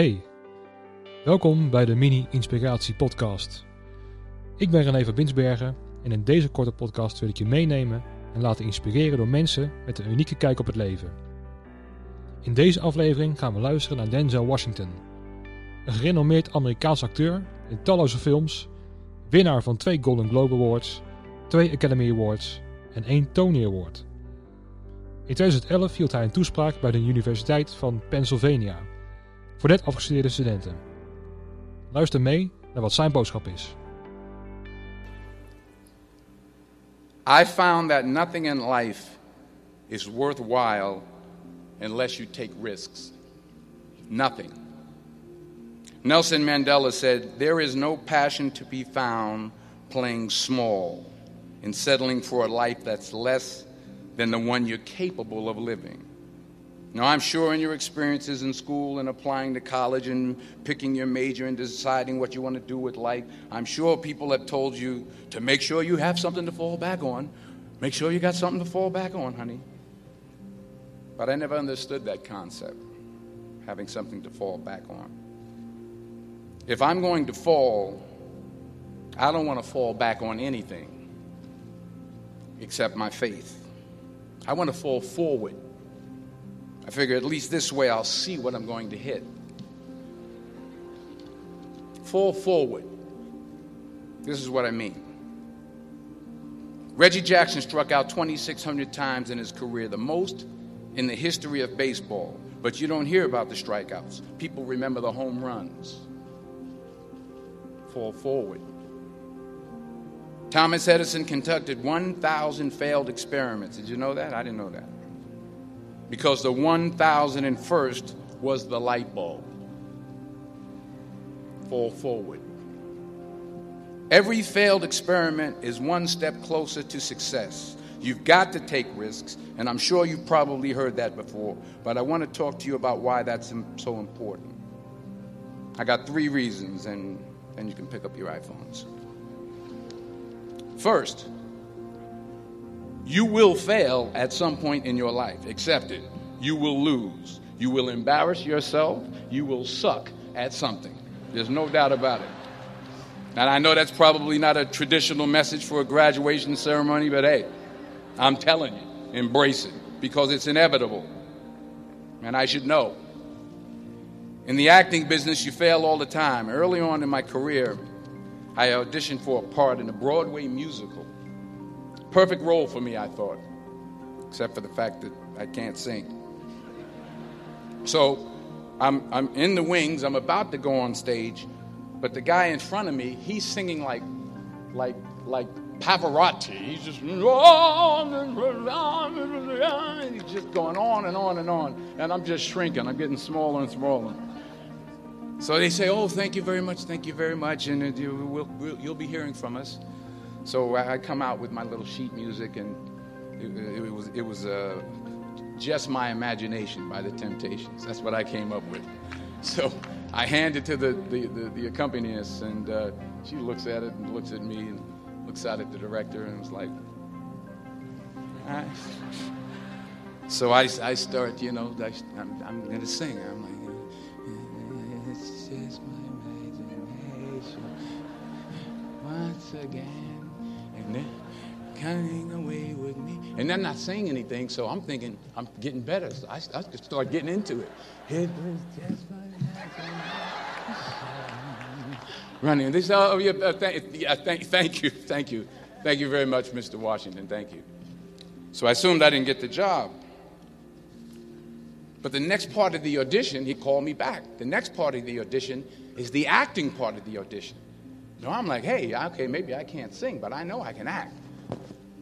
Hey, welkom bij de Mini Inspiratie Podcast. Ik ben René van Binsbergen en in deze korte podcast wil ik je meenemen en laten inspireren door mensen met een unieke kijk op het leven. In deze aflevering gaan we luisteren naar Denzel Washington, een gerenommeerd Amerikaans acteur in talloze films, winnaar van twee Golden Globe Awards, twee Academy Awards en één Tony Award. In 2011 hield hij een toespraak bij de Universiteit van Pennsylvania voor net afgestudeerde studenten. Luister mee naar wat zijn boodschap is. I found that nothing in life is worthwhile unless you take risks. Nothing. Nelson Mandela said, There is no passion to be found playing small and settling for a life that's less than the one you're capable of living. Now, I'm sure in your experiences in school and applying to college and picking your major and deciding what you want to do with life, I'm sure people have told you to make sure you have something to fall back on. Make sure you got something to fall back on, honey. But I never understood that concept, having something to fall back on. If I'm going to fall, I don't want to fall back on anything except my faith. I want to fall forward. I figure at least this way I'll see what I'm going to hit. Fall forward. This is what I mean. Reggie Jackson struck out 2,600 times in his career, the most in the history of baseball. But you don't hear about the strikeouts. People remember the home runs. Fall forward. Thomas Edison conducted 1,000 failed experiments. Did you know that? I didn't know that. Because the 1,001st was the light bulb. Fall forward. Every failed experiment is one step closer to success. You've got to take risks, and I'm sure you've probably heard that before, but I want to talk to you about why that's so important. I got three reasons, and then you can pick up your iPhones. First, you will fail at some point in your life. Accept it. You will lose. You will embarrass yourself. You will suck at something. There's no doubt about it. And I know that's probably not a traditional message for a graduation ceremony, but hey, I'm telling you, embrace it because it's inevitable. And I should know. In the acting business, you fail all the time. Early on in my career, I auditioned for a part in a Broadway musical. Perfect role for me, I thought, except for the fact that I can't sing. So I'm, I'm in the wings, I'm about to go on stage, but the guy in front of me, he's singing like, like, like Pavarotti. He's just, he's just going on and on and on. And I'm just shrinking. I'm getting smaller and smaller. So they say, "Oh, thank you very much, thank you very much, and uh, you, will you'll be hearing from us." So I come out with my little sheet music, and it, it was it was uh, just my imagination by the Temptations. That's what I came up with. So I hand it to the the, the, the accompanist, and uh, she looks at it and looks at me and looks out at the director, and was like, So I, I start, you know, I, I'm, I'm going to sing. I'm like. It's just my imagination once again, away with me. And I'm not saying anything, so I'm thinking I'm getting better. So I, I just start getting into it. It was just. Running. This, oh, yeah, uh, th- yeah, thank, thank you, thank you, thank you very much, Mr. Washington. Thank you. So I assumed I didn't get the job. But the next part of the audition, he called me back. The next part of the audition is the acting part of the audition. So I'm like, hey, okay, maybe I can't sing, but I know I can act.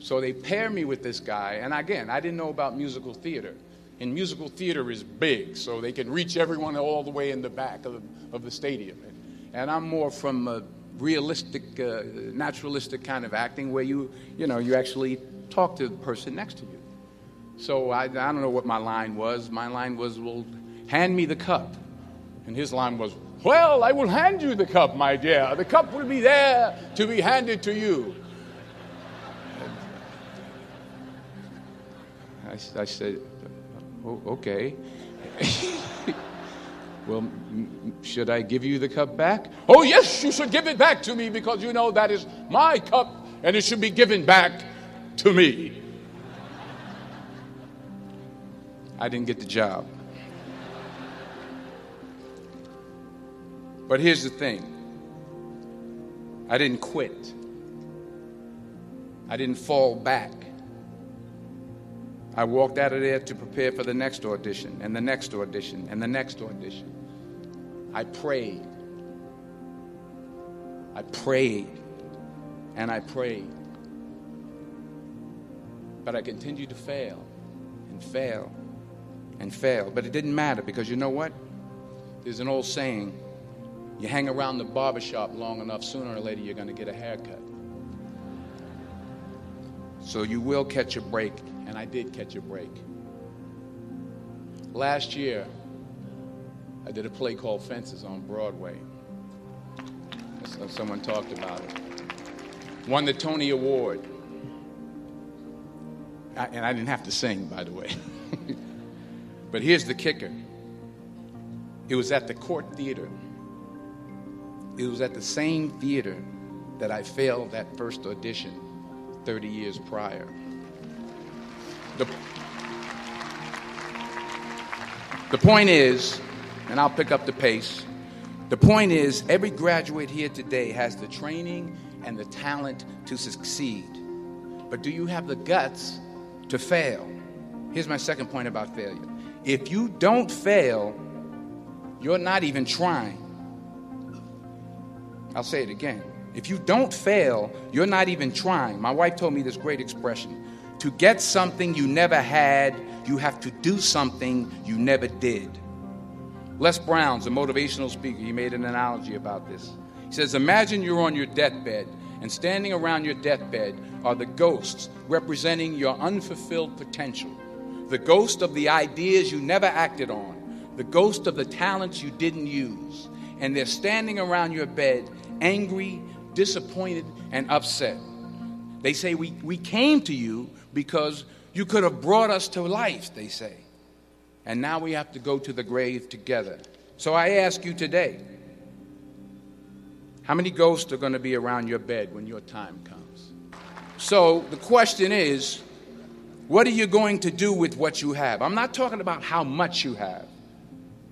So they pair me with this guy, and again, I didn't know about musical theater. And musical theater is big, so they can reach everyone all the way in the back of the, of the stadium. And, and I'm more from a realistic, uh, naturalistic kind of acting where you, you know, you actually talk to the person next to you. So I, I don't know what my line was. My line was, well, hand me the cup. And his line was, well, I will hand you the cup, my dear. The cup will be there to be handed to you. I, I said, oh, okay. Well, should I give you the cup back? Oh, yes, you should give it back to me because you know that is my cup and it should be given back to me. I didn't get the job. But here's the thing I didn't quit, I didn't fall back. I walked out of there to prepare for the next audition, and the next audition, and the next audition. I prayed. I prayed. And I prayed. But I continued to fail and fail and fail. But it didn't matter because you know what? There's an old saying you hang around the barbershop long enough, sooner or later you're going to get a haircut. So you will catch a break, and I did catch a break. Last year, I did a play called Fences on Broadway. So someone talked about it. Won the Tony Award. I, and I didn't have to sing, by the way. but here's the kicker it was at the Cort Theater. It was at the same theater that I failed that first audition 30 years prior. The, the point is, and I'll pick up the pace. The point is, every graduate here today has the training and the talent to succeed. But do you have the guts to fail? Here's my second point about failure. If you don't fail, you're not even trying. I'll say it again. If you don't fail, you're not even trying. My wife told me this great expression to get something you never had, you have to do something you never did. Les Brown's a motivational speaker. He made an analogy about this. He says, Imagine you're on your deathbed, and standing around your deathbed are the ghosts representing your unfulfilled potential, the ghost of the ideas you never acted on, the ghost of the talents you didn't use. And they're standing around your bed, angry, disappointed, and upset. They say, We, we came to you because you could have brought us to life, they say. And now we have to go to the grave together. So I ask you today how many ghosts are going to be around your bed when your time comes? So the question is what are you going to do with what you have? I'm not talking about how much you have.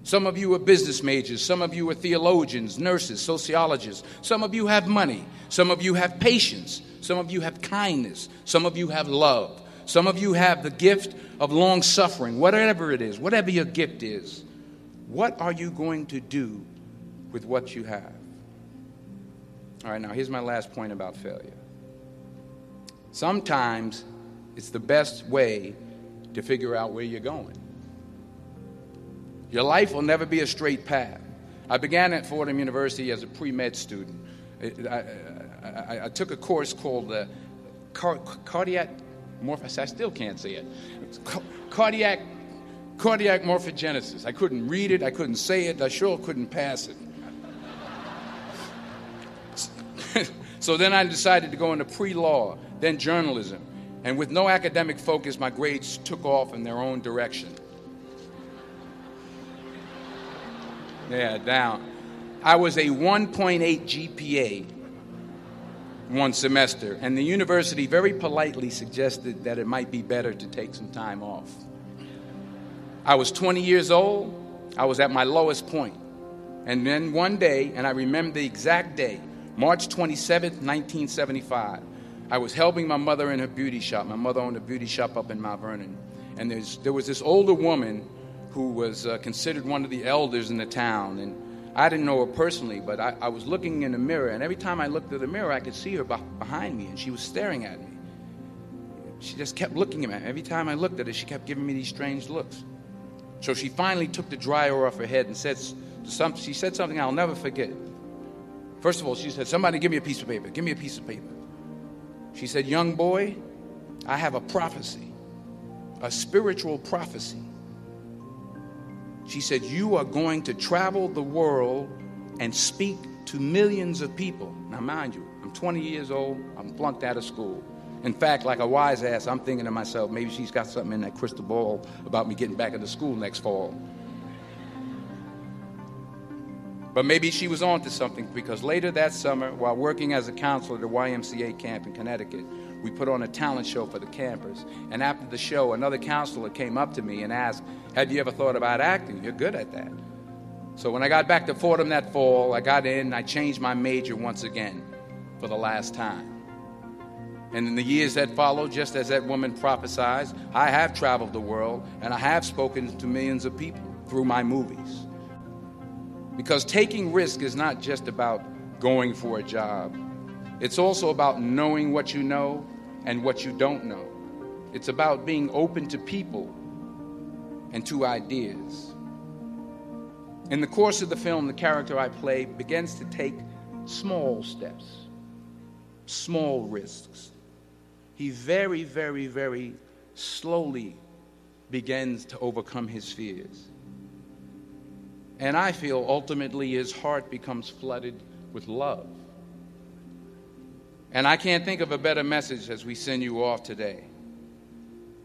Some of you are business majors. Some of you are theologians, nurses, sociologists. Some of you have money. Some of you have patience. Some of you have kindness. Some of you have love. Some of you have the gift of long suffering, whatever it is, whatever your gift is. What are you going to do with what you have? All right, now here's my last point about failure. Sometimes it's the best way to figure out where you're going. Your life will never be a straight path. I began at Fordham University as a pre med student. I, I, I, took a course called uh, car, cardiac morphogenesis. I still can't say it. Cardiac, cardiac morphogenesis. I couldn't read it. I couldn't say it. I sure couldn't pass it. so then I decided to go into pre law, then journalism. And with no academic focus, my grades took off in their own direction. Yeah, down. I was a 1.8 GPA one semester, and the university very politely suggested that it might be better to take some time off. I was 20 years old, I was at my lowest point. And then one day, and I remember the exact day, March 27th, 1975, I was helping my mother in her beauty shop. My mother owned a beauty shop up in Mount Vernon. And there was this older woman who was uh, considered one of the elders in the town. And I didn't know her personally, but I, I, was looking in the mirror, and every time I looked at the mirror, I could see her behind me, and she was staring at me. She just kept looking at me. Every time I looked at her, she kept giving me these strange looks. So she finally took the dryer off her head and said, some, she said something I'll never forget. First of all, she said, Somebody give me a piece of paper. Give me a piece of paper. She said, Young boy, I have a prophecy, a spiritual prophecy she said, You are going to travel the world and speak to millions of people. Now, mind you, I'm 20 years old, I'm flunked out of school. In fact, like a wise ass, I'm thinking to myself, maybe she's got something in that crystal ball about me getting back into school next fall. But maybe she was onto something because later that summer, while working as a counselor at a YMCA camp in Connecticut, we put on a talent show for the campers. And after the show, another counselor came up to me and asked, Have you ever thought about acting? You're good at that. So when I got back to Fordham that fall, I got in, and I changed my major once again for the last time. And in the years that followed, just as that woman prophesied, I have traveled the world and I have spoken to millions of people through my movies. Because taking risk is not just about going for a job, it's also about knowing what you know and what you don't know. It's about being open to people and to ideas. In the course of the film, the character I play begins to take small steps, small risks. He very, very, very slowly begins to overcome his fears. And I feel ultimately his heart becomes flooded with love. And I can't think of a better message as we send you off today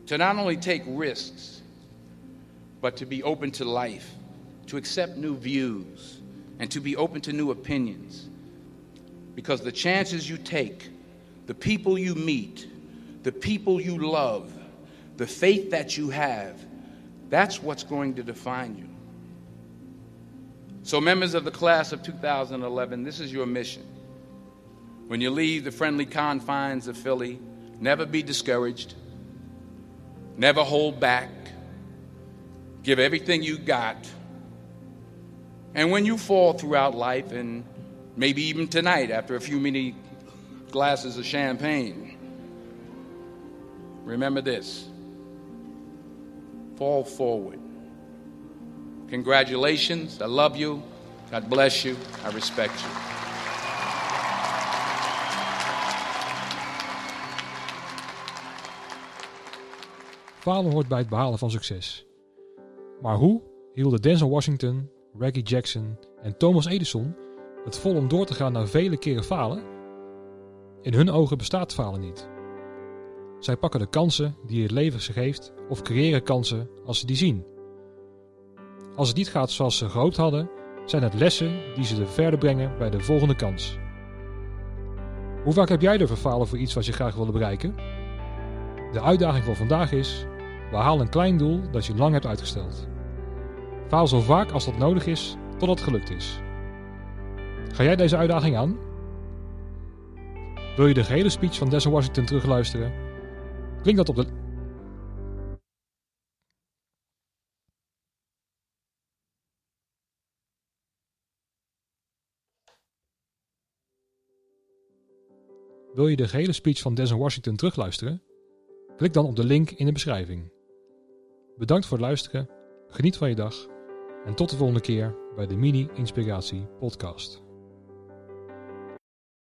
to not only take risks, but to be open to life, to accept new views, and to be open to new opinions. Because the chances you take, the people you meet, the people you love, the faith that you have, that's what's going to define you. So, members of the class of 2011, this is your mission. When you leave the friendly confines of Philly, never be discouraged, never hold back, give everything you got. And when you fall throughout life, and maybe even tonight after a few many glasses of champagne, remember this fall forward. Congratulations. I love you. God bless you. I respect you. Falen hoort bij het behalen van succes. Maar hoe hielden Denzel Washington, Reggie Jackson en Thomas Edison het vol om door te gaan na vele keren falen? In hun ogen bestaat falen niet. Zij pakken de kansen die het leven ze geeft of creëren kansen als ze die zien. Als het niet gaat zoals ze gehoopt hadden, zijn het lessen die ze er verder brengen bij de volgende kans. Hoe vaak heb jij er falen voor iets wat je graag wilde bereiken? De uitdaging voor vandaag is: behaal een klein doel dat je lang hebt uitgesteld. Faal zo vaak als dat nodig is tot het gelukt is. Ga jij deze uitdaging aan? Wil je de gehele speech van Denzel Washington terugluisteren? Klik dat op de Wil je de gehele speech van Denzel Washington terugluisteren? Klik dan op de link in de beschrijving. Bedankt voor het luisteren, geniet van je dag en tot de volgende keer bij de Mini Inspiratie Podcast.